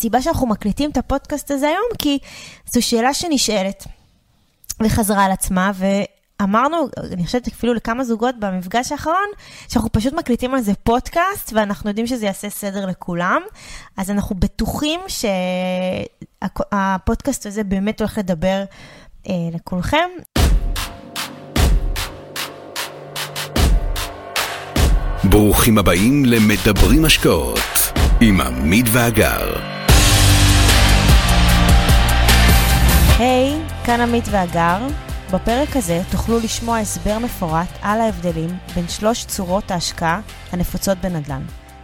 הסיבה שאנחנו מקליטים את הפודקאסט הזה היום, כי זו שאלה שנשאלת וחזרה על עצמה, ואמרנו, אני חושבת אפילו לכמה זוגות במפגש האחרון, שאנחנו פשוט מקליטים על זה פודקאסט, ואנחנו יודעים שזה יעשה סדר לכולם, אז אנחנו בטוחים שהפודקאסט הזה באמת הולך לדבר אה, לכולכם. ברוכים הבאים למדברים השקעות עם עמית ואגר. היי, hey, כאן עמית ואגר. בפרק הזה תוכלו לשמוע הסבר מפורט על ההבדלים בין שלוש צורות ההשקעה הנפוצות בנדל"ן.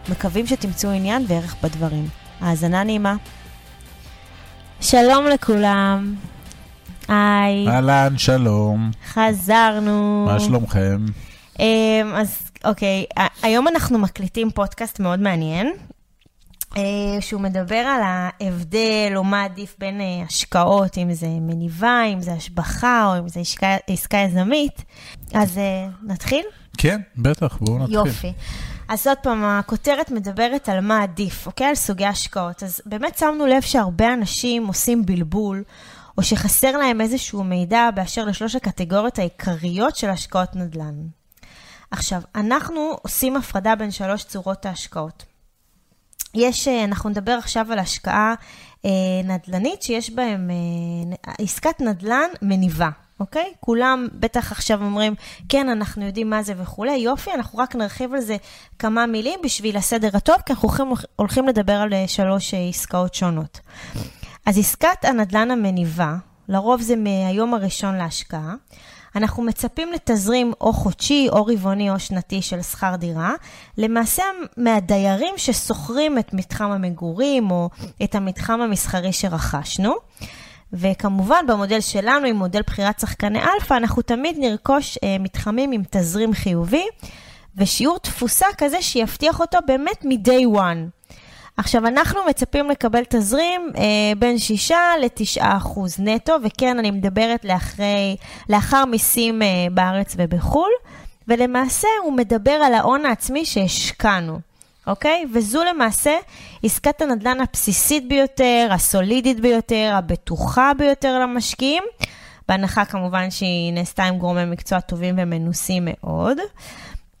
מקווים שתמצאו עניין וערך בדברים. האזנה נעימה. שלום לכולם. היי. אהלן, שלום. חזרנו. מה שלומכם? אמ, אז אוקיי, היום אנחנו מקליטים פודקאסט מאוד מעניין, שהוא מדבר על ההבדל או מה עדיף בין אה, השקעות, אם זה מניבה, אם זה השבחה או אם זה עסקה, עסקה יזמית. אז אה, נתחיל? כן, בטח, בואו נתחיל. יופי. אז עוד פעם, הכותרת מדברת על מה עדיף, אוקיי? על סוגי השקעות. אז באמת שמנו לב שהרבה אנשים עושים בלבול, או שחסר להם איזשהו מידע באשר לשלוש הקטגוריות העיקריות של השקעות נדל"ן. עכשיו, אנחנו עושים הפרדה בין שלוש צורות ההשקעות. יש, אה, אנחנו נדבר עכשיו על השקעה אה, נדל"נית שיש בהם אה, עסקת נדל"ן מניבה, אוקיי? כולם בטח עכשיו אומרים, כן, אנחנו יודעים מה זה וכולי, יופי, אנחנו רק נרחיב על זה כמה מילים בשביל הסדר הטוב, כי אנחנו הולכים, הולכים לדבר על אה, שלוש אה, עסקאות שונות. אז עסקת הנדל"ן המניבה, לרוב זה מהיום הראשון להשקעה. אנחנו מצפים לתזרים או חודשי, או רבעוני, או שנתי של שכר דירה, למעשה מהדיירים ששוכרים את מתחם המגורים או את המתחם המסחרי שרכשנו. וכמובן, במודל שלנו, עם מודל בחירת שחקני אלפא, אנחנו תמיד נרכוש אה, מתחמים עם תזרים חיובי ושיעור תפוסה כזה שיבטיח אותו באמת מ-day one. עכשיו, אנחנו מצפים לקבל תזרים אה, בין 6 ל-9 אחוז נטו, וכן, אני מדברת לאחרי, לאחר מיסים אה, בארץ ובחו"ל, ולמעשה הוא מדבר על ההון העצמי שהשקענו, אוקיי? וזו למעשה עסקת הנדל"ן הבסיסית ביותר, הסולידית ביותר, הבטוחה ביותר למשקיעים, בהנחה כמובן שהיא נעשתה עם גורמי מקצוע טובים ומנוסים מאוד.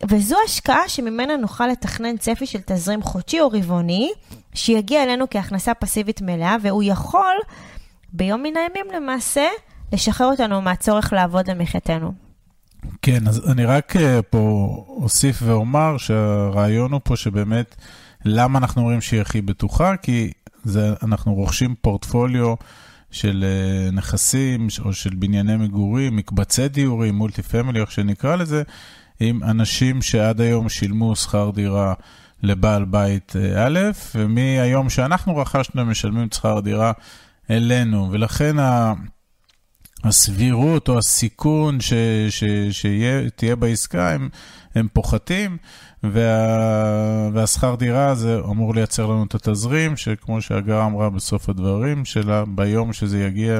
וזו השקעה שממנה נוכל לתכנן צפי של תזרים חודשי או רבעוני, שיגיע אלינו כהכנסה פסיבית מלאה, והוא יכול ביום מן הימים למעשה לשחרר אותנו מהצורך לעבוד למחייתנו. כן, אז אני רק אה, פה אוסיף ואומר שהרעיון הוא פה שבאמת, למה אנחנו אומרים שהיא הכי בטוחה? כי זה, אנחנו רוכשים פורטפוליו של אה, נכסים או של בנייני מגורים, מקבצי דיורים, מולטי פמילי, איך שנקרא לזה, עם אנשים שעד היום שילמו שכר דירה לבעל בית אה, א', ומהיום שאנחנו רכשנו הם משלמים את שכר דירה אלינו, ולכן הסבירות או הסיכון שתהיה בעסקה הם, הם פוחתים, וה, והשכר דירה הזה אמור לייצר לנו את התזרים, שכמו שהגר אמרה בסוף הדברים שלה, ביום שזה יגיע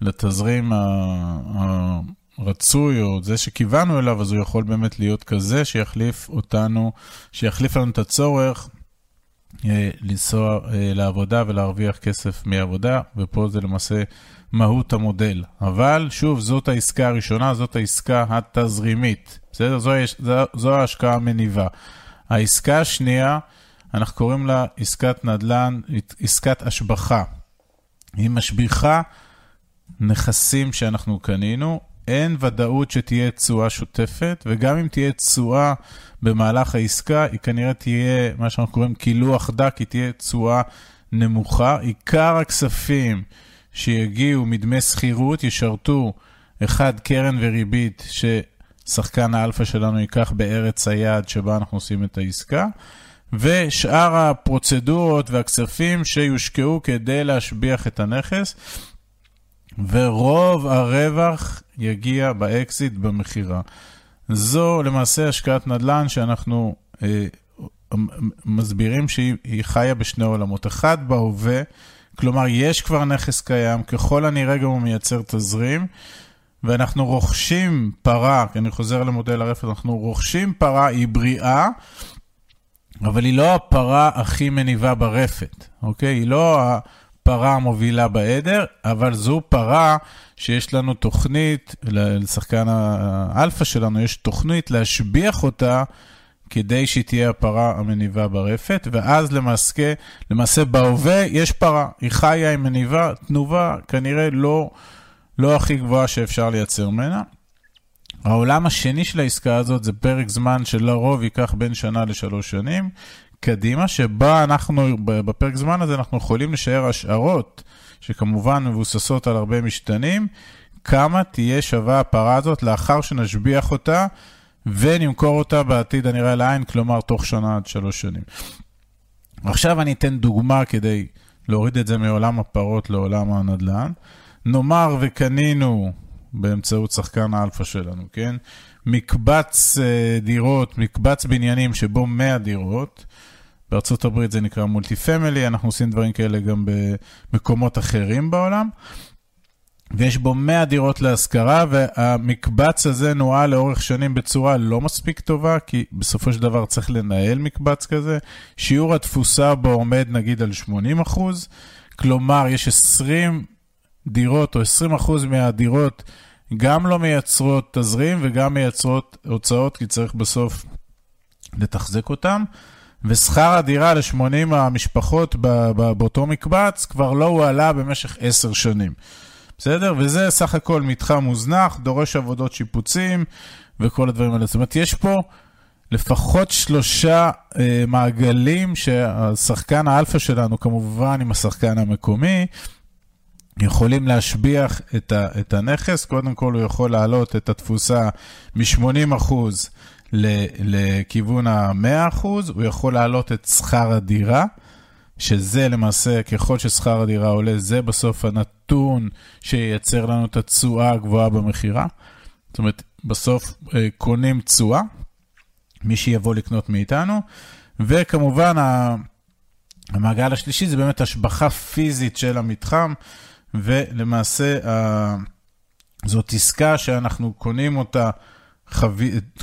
לתזרים ה... רצוי, או זה שכיוונו אליו, אז הוא יכול באמת להיות כזה שיחליף אותנו, שיחליף לנו את הצורך אה, לנסוע אה, לעבודה ולהרוויח כסף מעבודה, ופה זה למעשה מהות המודל. אבל שוב, זאת העסקה הראשונה, זאת העסקה התזרימית. בסדר? זו, זו, זו ההשקעה המניבה. העסקה השנייה, אנחנו קוראים לה עסקת נדל"ן, עסקת השבחה. היא משביחה נכסים שאנחנו קנינו, אין ודאות שתהיה תשואה שוטפת, וגם אם תהיה תשואה במהלך העסקה, היא כנראה תהיה, מה שאנחנו קוראים קילוח דק, היא תהיה תשואה נמוכה. עיקר הכספים שיגיעו מדמי שכירות ישרתו, אחד, קרן וריבית, ששחקן האלפא שלנו ייקח בארץ היעד שבה אנחנו עושים את העסקה. ושאר הפרוצדורות והכספים שיושקעו כדי להשביח את הנכס. ורוב הרווח יגיע באקזיט במכירה. זו למעשה השקעת נדל"ן שאנחנו אה, מסבירים שהיא חיה בשני עולמות. אחד בהווה, כלומר יש כבר נכס קיים, ככל הנראה גם הוא מייצר תזרים, ואנחנו רוכשים פרה, אני חוזר למודל הרפת, אנחנו רוכשים פרה, היא בריאה, אבל היא לא הפרה הכי מניבה ברפת, אוקיי? היא לא הפרה המובילה בעדר, אבל זו פרה שיש לנו תוכנית, לשחקן האלפא שלנו יש תוכנית להשביח אותה כדי שהיא תהיה הפרה המניבה ברפת, ואז למעשה, למעשה בהווה יש פרה, היא חיה עם מניבה, תנובה כנראה לא, לא הכי גבוהה שאפשר לייצר ממנה. העולם השני של העסקה הזאת זה פרק זמן שלרוב ייקח בין שנה לשלוש שנים קדימה, שבה אנחנו, בפרק זמן הזה אנחנו יכולים לשער השערות, שכמובן מבוססות על הרבה משתנים, כמה תהיה שווה הפרה הזאת לאחר שנשביח אותה ונמכור אותה בעתיד הנראה לעין, כלומר תוך שנה עד שלוש שנים. עכשיו אני אתן דוגמה כדי להוריד את זה מעולם הפרות לעולם הנדל"ן. נאמר וקנינו באמצעות שחקן האלפא שלנו, כן? מקבץ אה, דירות, מקבץ בניינים שבו 100 דירות. בארצות הברית זה נקרא multi-family, אנחנו עושים דברים כאלה גם במקומות אחרים בעולם. ויש בו 100 דירות להשכרה, והמקבץ הזה נוהל לאורך שנים בצורה לא מספיק טובה, כי בסופו של דבר צריך לנהל מקבץ כזה. שיעור התפוסה בו עומד נגיד על 80 אחוז, כלומר יש 20 דירות או 20 אחוז מהדירות גם לא מייצרות תזרים וגם מייצרות הוצאות, כי צריך בסוף לתחזק אותם. ושכר הדירה ל-80 המשפחות באותו מקבץ כבר לא הועלה במשך 10 שנים. בסדר? וזה סך הכל מתחם מוזנח, דורש עבודות שיפוצים וכל הדברים האלה. זאת אומרת, יש פה לפחות שלושה אה, מעגלים שהשחקן האלפא שלנו, כמובן עם השחקן המקומי, יכולים להשביח את, ה, את הנכס. קודם כל, הוא יכול להעלות את התפוסה מ-80% לכיוון ה-100%, הוא יכול להעלות את שכר הדירה. שזה למעשה, ככל ששכר הדירה עולה, זה בסוף הנתון שייצר לנו את התשואה הגבוהה במכירה. זאת אומרת, בסוף אה, קונים תשואה, מי שיבוא לקנות מאיתנו, וכמובן המעגל השלישי זה באמת השבחה פיזית של המתחם, ולמעשה זאת עסקה שאנחנו קונים אותה, חב...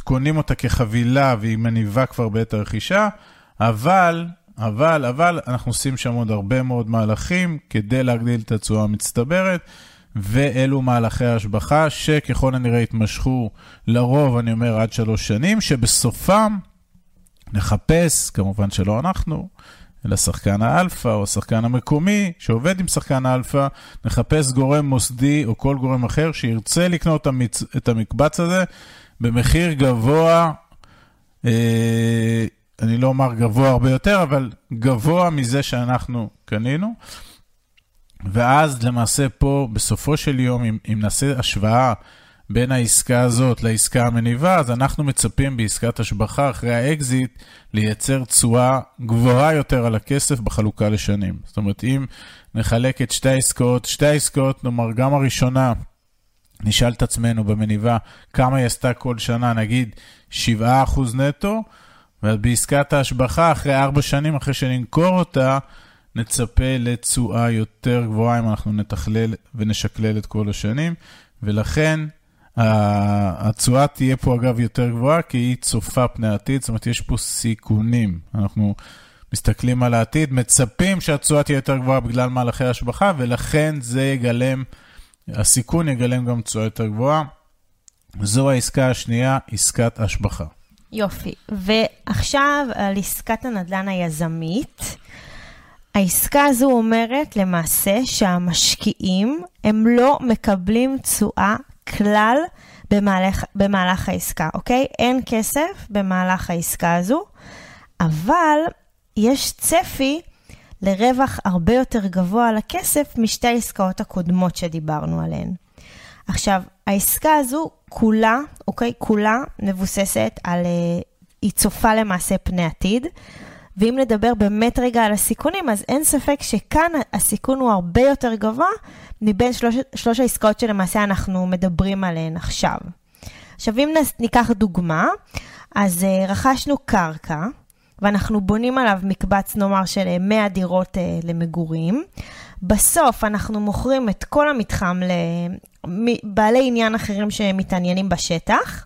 קונים אותה כחבילה והיא מניבה כבר בעת הרכישה, אבל אבל, אבל אנחנו עושים שם עוד הרבה מאוד מהלכים כדי להגדיל את התשואה המצטברת, ואלו מהלכי ההשבחה שככל הנראה יתמשכו לרוב, אני אומר, עד שלוש שנים, שבסופם נחפש, כמובן שלא אנחנו, אלא שחקן האלפא או השחקן המקומי שעובד עם שחקן האלפא, נחפש גורם מוסדי או כל גורם אחר שירצה לקנות את המקבץ הזה במחיר גבוה. אה, אני לא אומר גבוה הרבה יותר, אבל גבוה מזה שאנחנו קנינו. ואז למעשה פה, בסופו של יום, אם, אם נעשה השוואה בין העסקה הזאת לעסקה המניבה, אז אנחנו מצפים בעסקת השבחה אחרי האקזיט לייצר תשואה גבוהה יותר על הכסף בחלוקה לשנים. זאת אומרת, אם נחלק את שתי העסקאות, שתי העסקאות, נאמר, גם הראשונה, נשאל את עצמנו במניבה כמה היא עשתה כל שנה, נגיד 7% נטו, ובעסקת ההשבחה, אחרי ארבע שנים, אחרי שנמכור אותה, נצפה לתשואה יותר גבוהה אם אנחנו נתכלל ונשקלל את כל השנים, ולכן התשואה תהיה פה אגב יותר גבוהה, כי היא צופה פני עתיד, זאת אומרת, יש פה סיכונים. אנחנו מסתכלים על העתיד, מצפים שהתשואה תהיה יותר גבוהה בגלל מהלכי השבחה, ולכן זה יגלם, הסיכון יגלם גם תשואה יותר גבוהה. זו העסקה השנייה, עסקת השבחה. יופי. ועכשיו על עסקת הנדל"ן היזמית. העסקה הזו אומרת למעשה שהמשקיעים הם לא מקבלים תשואה כלל במהלך, במהלך העסקה, אוקיי? אין כסף במהלך העסקה הזו, אבל יש צפי לרווח הרבה יותר גבוה על הכסף משתי העסקאות הקודמות שדיברנו עליהן. עכשיו, העסקה הזו כולה, אוקיי? כולה מבוססת על... אה, היא צופה למעשה פני עתיד. ואם נדבר באמת רגע על הסיכונים, אז אין ספק שכאן הסיכון הוא הרבה יותר גבוה מבין שלוש, שלוש העסקאות שלמעשה אנחנו מדברים עליהן עכשיו. עכשיו, אם ניקח דוגמה, אז uh, רכשנו קרקע, ואנחנו בונים עליו מקבץ, נאמר, של 100 אה, דירות uh, למגורים. בסוף אנחנו מוכרים את כל המתחם לבעלי עניין אחרים שמתעניינים בשטח,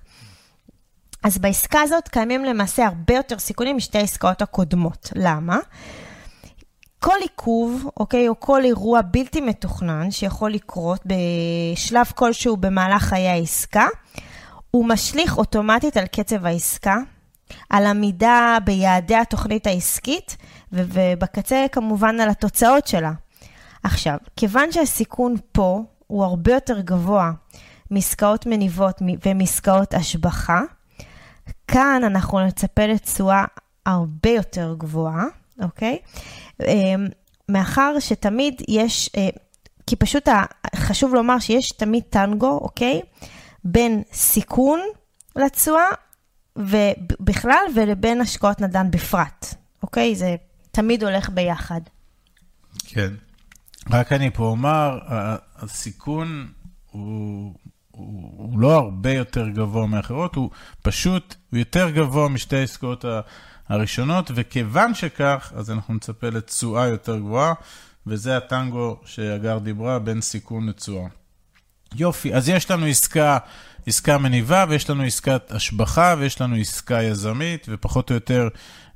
אז בעסקה הזאת קיימים למעשה הרבה יותר סיכונים משתי העסקאות הקודמות. למה? כל עיכוב, אוקיי, או כל אירוע בלתי מתוכנן שיכול לקרות בשלב כלשהו במהלך חיי העסקה, הוא משליך אוטומטית על קצב העסקה, על עמידה ביעדי התוכנית העסקית, ובקצה כמובן על התוצאות שלה. עכשיו, כיוון שהסיכון פה הוא הרבה יותר גבוה מעסקאות מניבות ומעסקאות השבחה, כאן אנחנו נצפה לתשואה הרבה יותר גבוהה, אוקיי? אמ, מאחר שתמיד יש, אה, כי פשוט חשוב לומר שיש תמיד טנגו, אוקיי? בין סיכון לתשואה ובכלל ולבין השקעות נדל"ן בפרט, אוקיי? זה תמיד הולך ביחד. כן. רק אני פה אומר, הסיכון הוא, הוא, הוא לא הרבה יותר גבוה מאחרות, הוא פשוט, יותר גבוה משתי העסקאות הראשונות, וכיוון שכך, אז אנחנו נצפה לתשואה יותר גבוהה, וזה הטנגו שהגר דיברה, בין סיכון לתשואה. יופי, אז יש לנו עסקה, עסקה מניבה, ויש לנו עסקת השבחה, ויש לנו עסקה יזמית, ופחות או יותר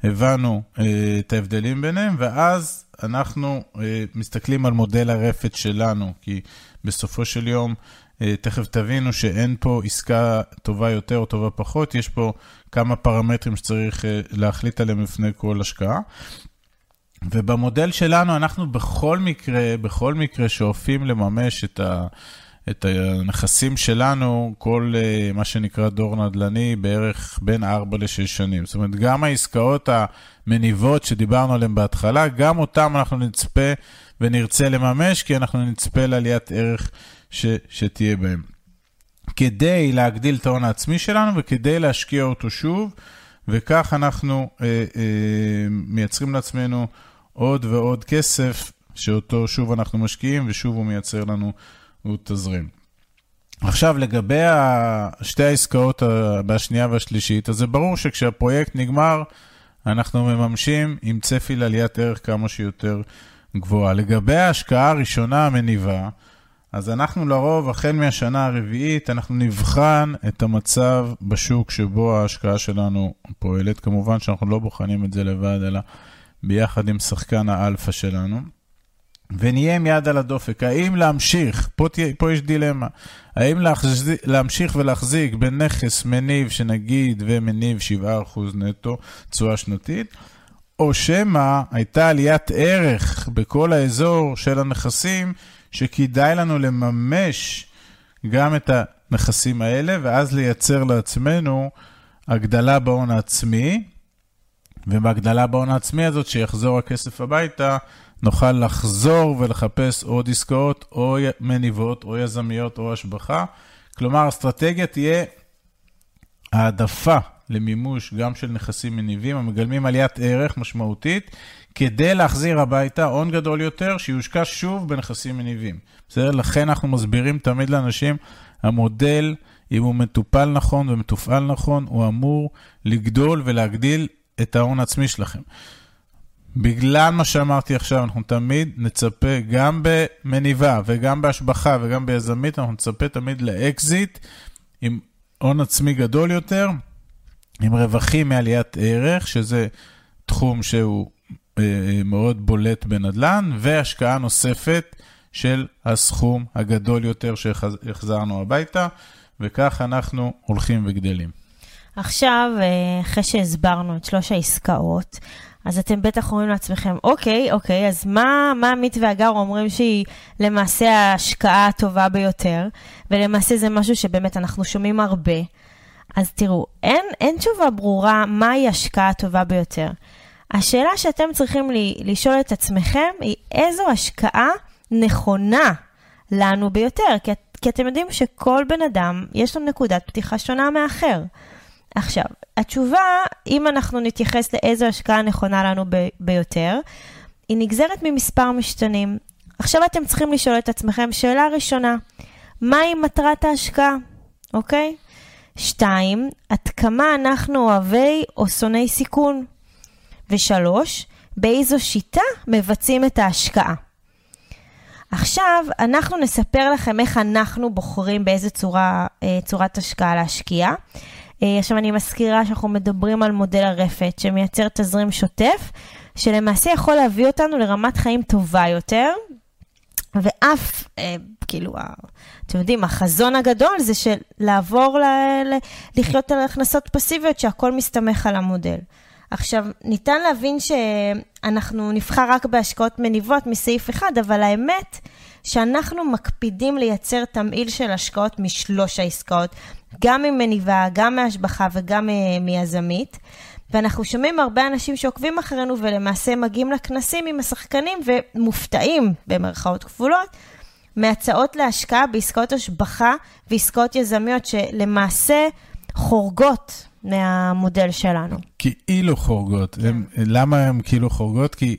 הבנו אה, את ההבדלים ביניהם, ואז אנחנו אה, מסתכלים על מודל הרפת שלנו, כי בסופו של יום, אה, תכף תבינו שאין פה עסקה טובה יותר או טובה פחות, יש פה כמה פרמטרים שצריך אה, להחליט עליהם לפני כל השקעה. ובמודל שלנו אנחנו בכל מקרה, בכל מקרה שואפים לממש את ה... את הנכסים שלנו, כל אה, מה שנקרא דור נדל"ני, בערך בין 4 ל-6 שנים. זאת אומרת, גם העסקאות המניבות שדיברנו עליהן בהתחלה, גם אותן אנחנו נצפה ונרצה לממש, כי אנחנו נצפה לעליית ערך ש, שתהיה בהן. כדי להגדיל את ההון העצמי שלנו וכדי להשקיע אותו שוב, וכך אנחנו אה, אה, מייצרים לעצמנו עוד ועוד כסף, שאותו שוב אנחנו משקיעים ושוב הוא מייצר לנו הוא תזרים. עכשיו, לגבי שתי העסקאות בשנייה והשלישית, אז זה ברור שכשהפרויקט נגמר, אנחנו מממשים עם צפי לעליית ערך כמה שיותר גבוהה. לגבי ההשקעה הראשונה המניבה, אז אנחנו לרוב, החל מהשנה הרביעית, אנחנו נבחן את המצב בשוק שבו ההשקעה שלנו פועלת. כמובן שאנחנו לא בוחנים את זה לבד, אלא ביחד עם שחקן האלפא שלנו. ונהיה עם יד על הדופק, האם להמשיך, פה, תה, פה יש דילמה, האם להחז... להמשיך ולהחזיק בנכס מניב שנגיד ומניב 7% נטו תשואה שנתית, או שמא הייתה עליית ערך בכל האזור של הנכסים, שכדאי לנו לממש גם את הנכסים האלה, ואז לייצר לעצמנו הגדלה בהון העצמי, ובהגדלה בהון העצמי הזאת, שיחזור הכסף הביתה, נוכל לחזור ולחפש עוד עסקאות, או מניבות, או יזמיות, או השבחה. כלומר, אסטרטגיה תהיה העדפה למימוש גם של נכסים מניבים המגלמים עליית ערך משמעותית, כדי להחזיר הביתה הון גדול יותר שיושקע שוב בנכסים מניבים. בסדר? לכן אנחנו מסבירים תמיד לאנשים, המודל, אם הוא מטופל נכון ומתופעל נכון, הוא אמור לגדול ולהגדיל את ההון העצמי שלכם. בגלל מה שאמרתי עכשיו, אנחנו תמיד נצפה, גם במניבה וגם בהשבחה וגם ביזמית, אנחנו נצפה תמיד לאקזיט עם הון עצמי גדול יותר, עם רווחים מעליית ערך, שזה תחום שהוא אה, מאוד בולט בנדל"ן, והשקעה נוספת של הסכום הגדול יותר שהחזרנו הביתה, וכך אנחנו הולכים וגדלים. עכשיו, אה, אחרי שהסברנו את שלוש העסקאות, אז אתם בטח אומרים לעצמכם, אוקיי, אוקיי, אז מה, מה עמית והגר אומרים שהיא למעשה ההשקעה הטובה ביותר, ולמעשה זה משהו שבאמת אנחנו שומעים הרבה. אז תראו, אין, אין תשובה ברורה מהי השקעה הטובה ביותר. השאלה שאתם צריכים לי, לשאול את עצמכם היא איזו השקעה נכונה לנו ביותר, כי, כי אתם יודעים שכל בן אדם יש לו נקודת פתיחה שונה מאחר. עכשיו, התשובה, אם אנחנו נתייחס לאיזו השקעה נכונה לנו ב- ביותר, היא נגזרת ממספר משתנים. עכשיו אתם צריכים לשאול את עצמכם שאלה ראשונה, מהי מטרת ההשקעה, אוקיי? שתיים, עד כמה אנחנו אוהבי או שונאי סיכון? ושלוש, באיזו שיטה מבצעים את ההשקעה. עכשיו, אנחנו נספר לכם איך אנחנו בוחרים באיזה צורה, אה, צורת השקעה להשקיע. אה, עכשיו אני מזכירה שאנחנו מדברים על מודל הרפת שמייצר תזרים שוטף, שלמעשה יכול להביא אותנו לרמת חיים טובה יותר, ואף, אה, כאילו, אתם יודעים, החזון הגדול זה של לעבור ל, ל, לחיות על הכנסות פסיביות, שהכל מסתמך על המודל. עכשיו, ניתן להבין שאנחנו נבחר רק בהשקעות מניבות מסעיף אחד, אבל האמת שאנחנו מקפידים לייצר תמהיל של השקעות משלוש העסקאות, גם ממניבה, גם מהשבחה וגם מיזמית. ואנחנו שומעים הרבה אנשים שעוקבים אחרינו ולמעשה מגיעים לכנסים עם השחקנים ומופתעים, במרכאות כפולות, מהצעות להשקעה בעסקאות השבחה ועסקאות יזמיות שלמעשה חורגות מהמודל שלנו. כאילו חורגות. כן. הם, למה הן כאילו חורגות? כי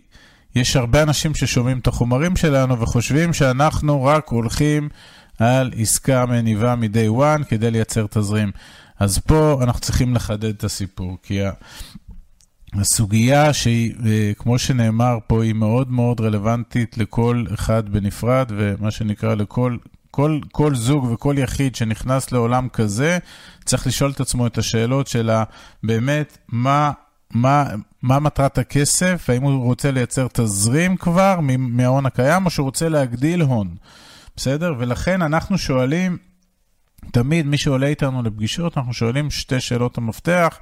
יש הרבה אנשים ששומעים את החומרים שלנו וחושבים שאנחנו רק הולכים על עסקה מניבה מ-day one כדי לייצר תזרים. אז פה אנחנו צריכים לחדד את הסיפור, כי הסוגיה שהיא, אה, כמו שנאמר פה, היא מאוד מאוד רלוונטית לכל אחד בנפרד, ומה שנקרא לכל כל, כל זוג וכל יחיד שנכנס לעולם כזה, צריך לשאול את עצמו את השאלות של באמת, מה, מה, מה מטרת הכסף, האם הוא רוצה לייצר תזרים כבר מההון הקיים, או שהוא רוצה להגדיל הון, בסדר? ולכן אנחנו שואלים, תמיד מי שעולה איתנו לפגישות, אנחנו שואלים שתי שאלות המפתח,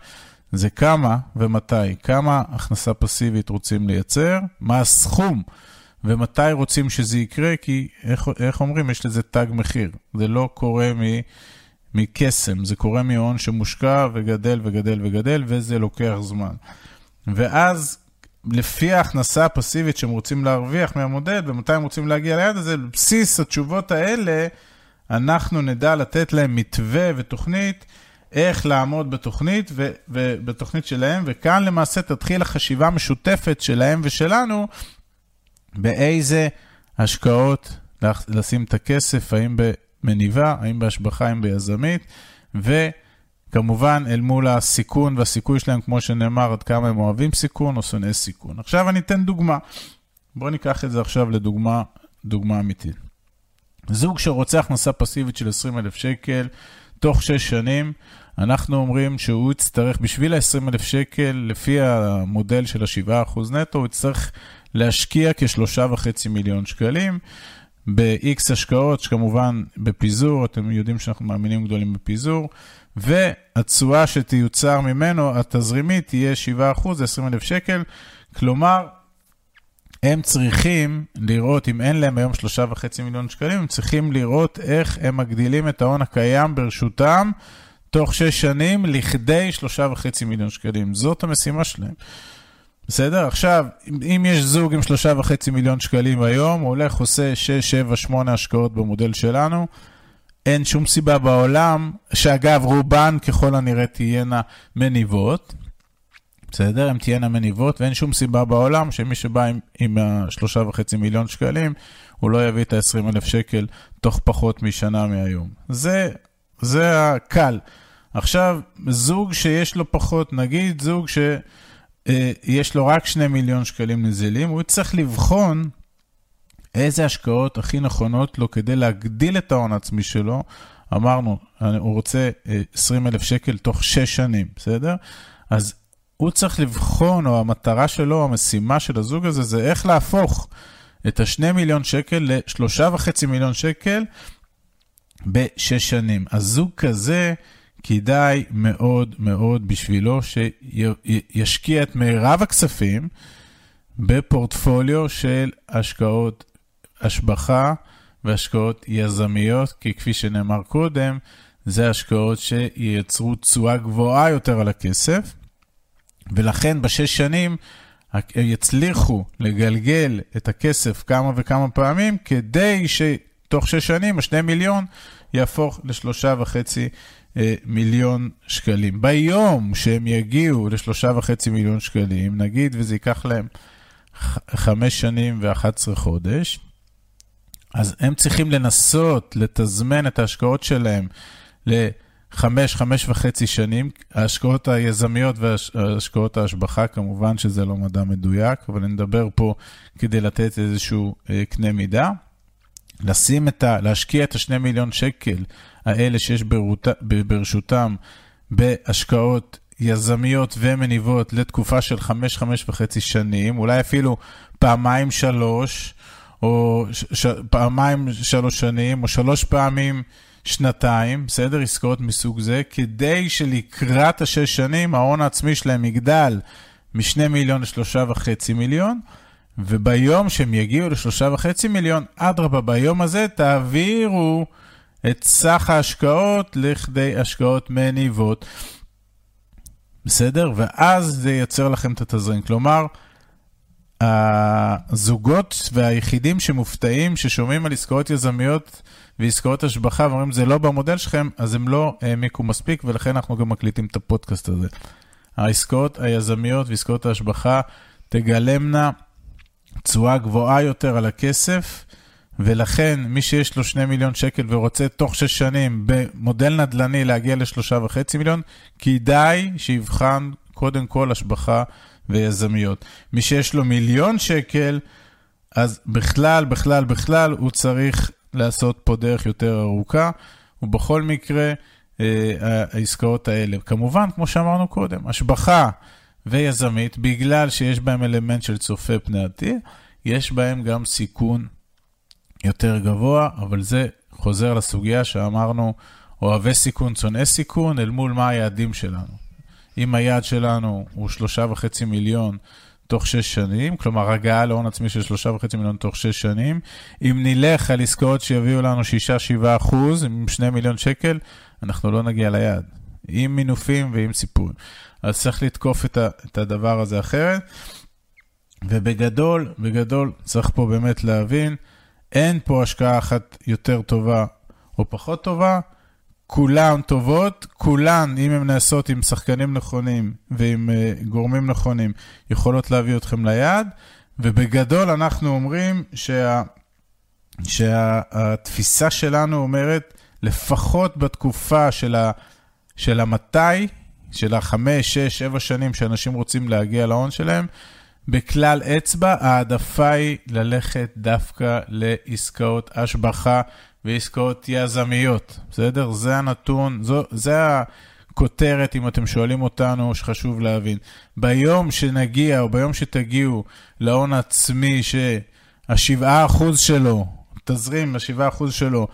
זה כמה ומתי, כמה הכנסה פסיבית רוצים לייצר, מה הסכום ומתי רוצים שזה יקרה, כי איך, איך אומרים, יש לזה תג מחיר. זה לא קורה מ... מקסם, זה קורה מהון שמושקע וגדל וגדל וגדל, וזה לוקח זמן. ואז, לפי ההכנסה הפסיבית שהם רוצים להרוויח מהמודל, ומתי הם רוצים להגיע ליד הזה, בסיס התשובות האלה, אנחנו נדע לתת להם מתווה ותוכנית איך לעמוד בתוכנית ובתוכנית שלהם, וכאן למעשה תתחיל החשיבה המשותפת שלהם ושלנו, באיזה השקעות לשים את הכסף, האם במניבה, האם בהשבחה, האם ביזמית, וכמובן אל מול הסיכון והסיכוי שלהם, כמו שנאמר, עד כמה הם אוהבים סיכון או שונאי סיכון. עכשיו אני אתן דוגמה. בואו ניקח את זה עכשיו לדוגמה דוגמה אמיתית. זוג שרוצה הכנסה פסיבית של 20,000 שקל, תוך 6 שנים, אנחנו אומרים שהוא יצטרך, בשביל ה-20,000 שקל, לפי המודל של ה-7% נטו, הוא יצטרך להשקיע כשלושה וחצי מיליון שקלים ב-X השקעות, שכמובן בפיזור, אתם יודעים שאנחנו מאמינים גדולים בפיזור, והתשואה שתיוצר ממנו, התזרימית, תהיה 7%, זה 20,000 שקל. כלומר, הם צריכים לראות, אם אין להם היום 3.5 מיליון שקלים, הם צריכים לראות איך הם מגדילים את ההון הקיים ברשותם תוך 6 שנים לכדי 3.5 מיליון שקלים. זאת המשימה שלהם. בסדר? עכשיו, אם יש זוג עם שלושה וחצי מיליון שקלים היום, הוא הולך, עושה 6, 7, 8 השקעות במודל שלנו, אין שום סיבה בעולם, שאגב, רובן ככל הנראה תהיינה מניבות, בסדר? הן תהיינה מניבות, ואין שום סיבה בעולם שמי שבא עם, עם השלושה וחצי מיליון שקלים, הוא לא יביא את ה-20 אלף שקל תוך פחות משנה מהיום. זה, זה הקל. עכשיו, זוג שיש לו פחות, נגיד זוג ש... אה, יש לו רק 2 מיליון שקלים נזילים, הוא צריך לבחון איזה השקעות הכי נכונות לו כדי להגדיל את ההון העצמי שלו. אמרנו, הוא רוצה 20 אה, אלף שקל תוך 6 שנים, בסדר? אז הוא צריך לבחון, או המטרה שלו, המשימה של הזוג הזה, זה איך להפוך את ה-2 מיליון שקל ל-3.5 מיליון שקל בשש שנים. אז זוג כזה, כדאי מאוד מאוד בשבילו שישקיע את מירב הכספים בפורטפוליו של השקעות השבחה והשקעות יזמיות, כי כפי שנאמר קודם, זה השקעות שייצרו תשואה גבוהה יותר על הכסף, ולכן בשש שנים יצליחו לגלגל את הכסף כמה וכמה פעמים, כדי שתוך שש שנים השני מיליון יהפוך לשלושה וחצי מיליון שקלים. ביום שהם יגיעו לשלושה וחצי מיליון שקלים, נגיד וזה ייקח להם חמש שנים ו-11 חודש, אז הם צריכים לנסות לתזמן את ההשקעות שלהם לחמש, חמש וחצי שנים. ההשקעות היזמיות והשקעות ההשבחה, כמובן שזה לא מדע מדויק, אבל אני מדבר פה כדי לתת איזשהו אה, קנה מידה. לשים את ה... להשקיע את השני מיליון שקל האלה שיש ברות... ברשותם בהשקעות יזמיות ומניבות לתקופה של חמש, חמש וחצי שנים, אולי אפילו פעמיים שלוש, או ש- פעמיים שלוש שנים, או שלוש פעמים שנתיים, בסדר? עסקאות מסוג זה, כדי שלקראת השש שנים ההון העצמי שלהם יגדל משני מיליון לשלושה וחצי מיליון, וביום שהם יגיעו לשלושה וחצי מיליון, אדרבה, ביום הזה תעבירו את סך ההשקעות לכדי השקעות מניבות. בסדר? ואז זה ייצר לכם את התזרים. כלומר, הזוגות והיחידים שמופתעים, ששומעים על עסקאות יזמיות ועסקאות השבחה ואומרים, זה לא במודל שלכם, אז הם לא העמיקו מספיק, ולכן אנחנו גם מקליטים את הפודקאסט הזה. העסקאות היזמיות ועסקאות ההשבחה תגלמנה תשואה גבוהה יותר על הכסף, ולכן מי שיש לו 2 מיליון שקל ורוצה תוך 6 שנים במודל נדל"ני להגיע לשלושה וחצי מיליון, כדאי שיבחן קודם כל השבחה ויזמיות. מי שיש לו מיליון שקל, אז בכלל, בכלל, בכלל, הוא צריך לעשות פה דרך יותר ארוכה, ובכל מקרה, אה, העסקאות האלה. כמובן, כמו שאמרנו קודם, השבחה ויזמית, בגלל שיש בהם אלמנט של צופה פני עתיד, יש בהם גם סיכון יותר גבוה, אבל זה חוזר לסוגיה שאמרנו, אוהבי סיכון, שונאי סיכון, אל מול מה היעדים שלנו. אם היעד שלנו הוא שלושה וחצי מיליון תוך שש שנים, כלומר הגעה להון עצמי של שלושה וחצי מיליון תוך שש שנים, אם נלך על עסקאות שיביאו לנו שישה, שבעה אחוז, עם שני מיליון שקל, אנחנו לא נגיע ליעד. עם מינופים ועם סיפור. אז צריך לתקוף את, ה, את הדבר הזה אחרת. ובגדול, בגדול, צריך פה באמת להבין, אין פה השקעה אחת יותר טובה או פחות טובה, כולן טובות, כולן, אם הן נעשות עם שחקנים נכונים ועם uh, גורמים נכונים, יכולות להביא אתכם ליעד, ובגדול אנחנו אומרים שה, שהתפיסה שלנו אומרת, לפחות בתקופה של, ה, של המתי, של החמש, שש, שבע שנים שאנשים רוצים להגיע להון שלהם, בכלל אצבע, העדפה היא ללכת דווקא לעסקאות השבחה ועסקאות יזמיות, בסדר? זה הנתון, זו, זה הכותרת, אם אתם שואלים אותנו, שחשוב להבין. ביום שנגיע, או ביום שתגיעו להון עצמי שה-7% שלו, תזרים, ה-7% שלו,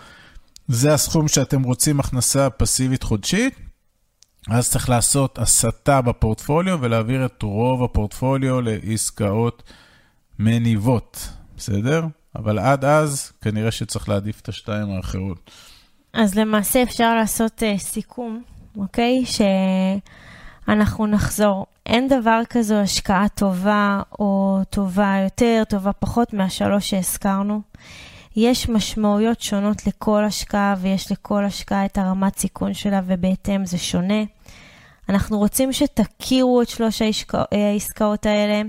זה הסכום שאתם רוצים הכנסה פסיבית חודשית, אז צריך לעשות הסטה בפורטפוליו ולהעביר את רוב הפורטפוליו לעסקאות מניבות, בסדר? אבל עד אז, כנראה שצריך להעדיף את השתיים האחרות. אז למעשה אפשר לעשות uh, סיכום, אוקיי? שאנחנו נחזור. אין דבר כזו השקעה טובה או טובה יותר, טובה פחות מהשלוש שהזכרנו. יש משמעויות שונות לכל השקעה ויש לכל השקעה את הרמת סיכון שלה ובהתאם זה שונה. אנחנו רוצים שתכירו את שלוש העסקאות האלה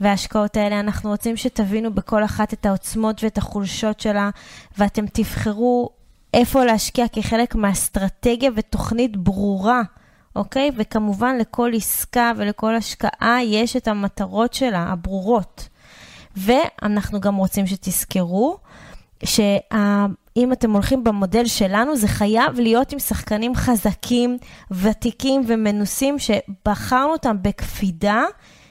וההשקעות האלה. אנחנו רוצים שתבינו בכל אחת את העוצמות ואת החולשות שלה, ואתם תבחרו איפה להשקיע כחלק מהאסטרטגיה ותוכנית ברורה, אוקיי? וכמובן לכל עסקה ולכל השקעה יש את המטרות שלה, הברורות. ואנחנו גם רוצים שתזכרו שאם אתם הולכים במודל שלנו, זה חייב להיות עם שחקנים חזקים, ותיקים ומנוסים, שבחרנו אותם בקפידה,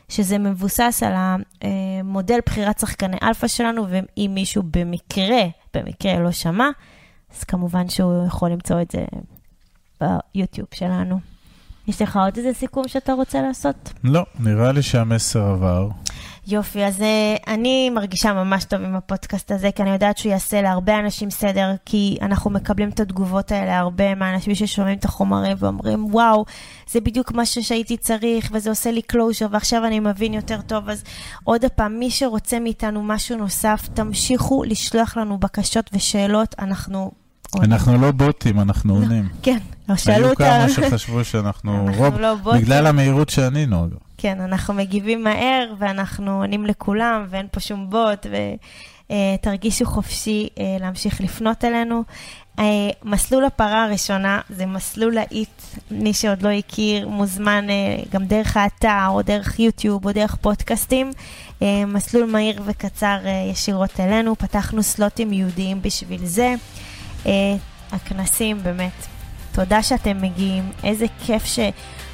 שזה מבוסס על המודל בחירת שחקני אלפא שלנו, ואם מישהו במקרה, במקרה לא שמע, אז כמובן שהוא יכול למצוא את זה ביוטיוב שלנו. יש לך עוד איזה סיכום שאתה רוצה לעשות? לא, נראה לי שהמסר עבר. יופי, אז אה, אני מרגישה ממש טוב עם הפודקאסט הזה, כי אני יודעת שהוא יעשה להרבה אנשים סדר, כי אנחנו מקבלים את התגובות האלה הרבה מהאנשים ששומעים את החומרים ואומרים, וואו, זה בדיוק מה שהייתי צריך, וזה עושה לי closure, ועכשיו אני מבין יותר טוב. אז עוד פעם, מי שרוצה מאיתנו משהו נוסף, תמשיכו לשלוח לנו בקשות ושאלות, אנחנו... אנחנו לא בוטים, אנחנו עונים. כן, לא שאלו אותה. היו כמה שחשבו שאנחנו רובוט, לא בגלל המהירות שענינו. כן, אנחנו מגיבים מהר ואנחנו עונים לכולם ואין פה שום בוט ותרגישו חופשי אה, להמשיך לפנות אלינו. אה, מסלול הפרה הראשונה זה מסלול להיט, מי שעוד לא הכיר מוזמן אה, גם דרך האתר או דרך יוטיוב או דרך פודקאסטים. מסלול מהיר וקצר ישירות אלינו, פתחנו סלוטים ייעודיים בשביל זה. הכנסים באמת תודה שאתם מגיעים, איזה כיף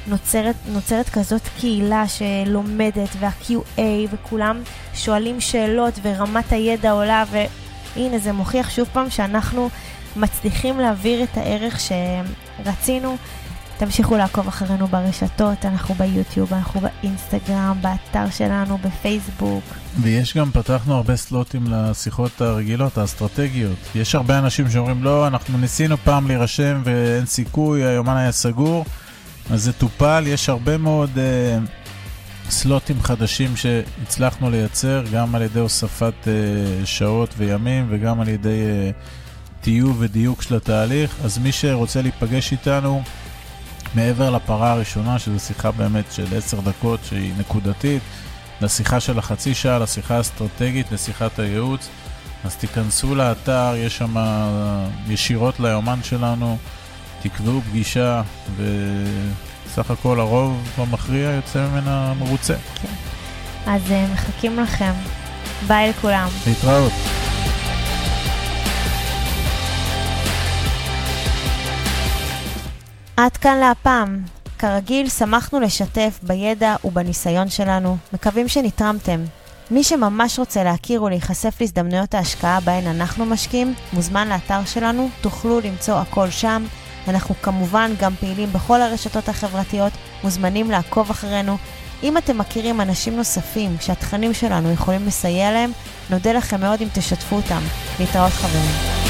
שנוצרת כזאת קהילה שלומדת, וה-QA, וכולם שואלים שאלות, ורמת הידע עולה, והנה, זה מוכיח שוב פעם שאנחנו מצליחים להעביר את הערך שרצינו. תמשיכו לעקוב אחרינו ברשתות, אנחנו ביוטיוב, אנחנו באינסטגרם, באתר שלנו, בפייסבוק. ויש גם, פתחנו הרבה סלוטים לשיחות הרגילות, האסטרטגיות. יש הרבה אנשים שאומרים, לא, אנחנו ניסינו פעם להירשם ואין סיכוי, היומן היה סגור, אז זה טופל. יש הרבה מאוד uh, סלוטים חדשים שהצלחנו לייצר, גם על ידי הוספת uh, שעות וימים וגם על ידי uh, טיוב ודיוק של התהליך. אז מי שרוצה להיפגש איתנו, מעבר לפרה הראשונה, שזו שיחה באמת של עשר דקות שהיא נקודתית, לשיחה של החצי שעה, לשיחה האסטרטגית, לשיחת הייעוץ. אז תיכנסו לאתר, יש שם ישירות ליומן שלנו, תקבעו פגישה, וסך הכל הרוב המכריע יוצא ממנה מרוצה. כן. אז אה, מחכים לכם. ביי לכולם. להתראות. עד כאן להפעם. כרגיל, שמחנו לשתף בידע ובניסיון שלנו, מקווים שנתרמתם. מי שממש רוצה להכיר ולהיחשף להזדמנויות ההשקעה בהן אנחנו משקיעים, מוזמן לאתר שלנו, תוכלו למצוא הכל שם. אנחנו כמובן גם פעילים בכל הרשתות החברתיות, מוזמנים לעקוב אחרינו. אם אתם מכירים אנשים נוספים שהתכנים שלנו יכולים לסייע להם, נודה לכם מאוד אם תשתפו אותם. להתראות חברים.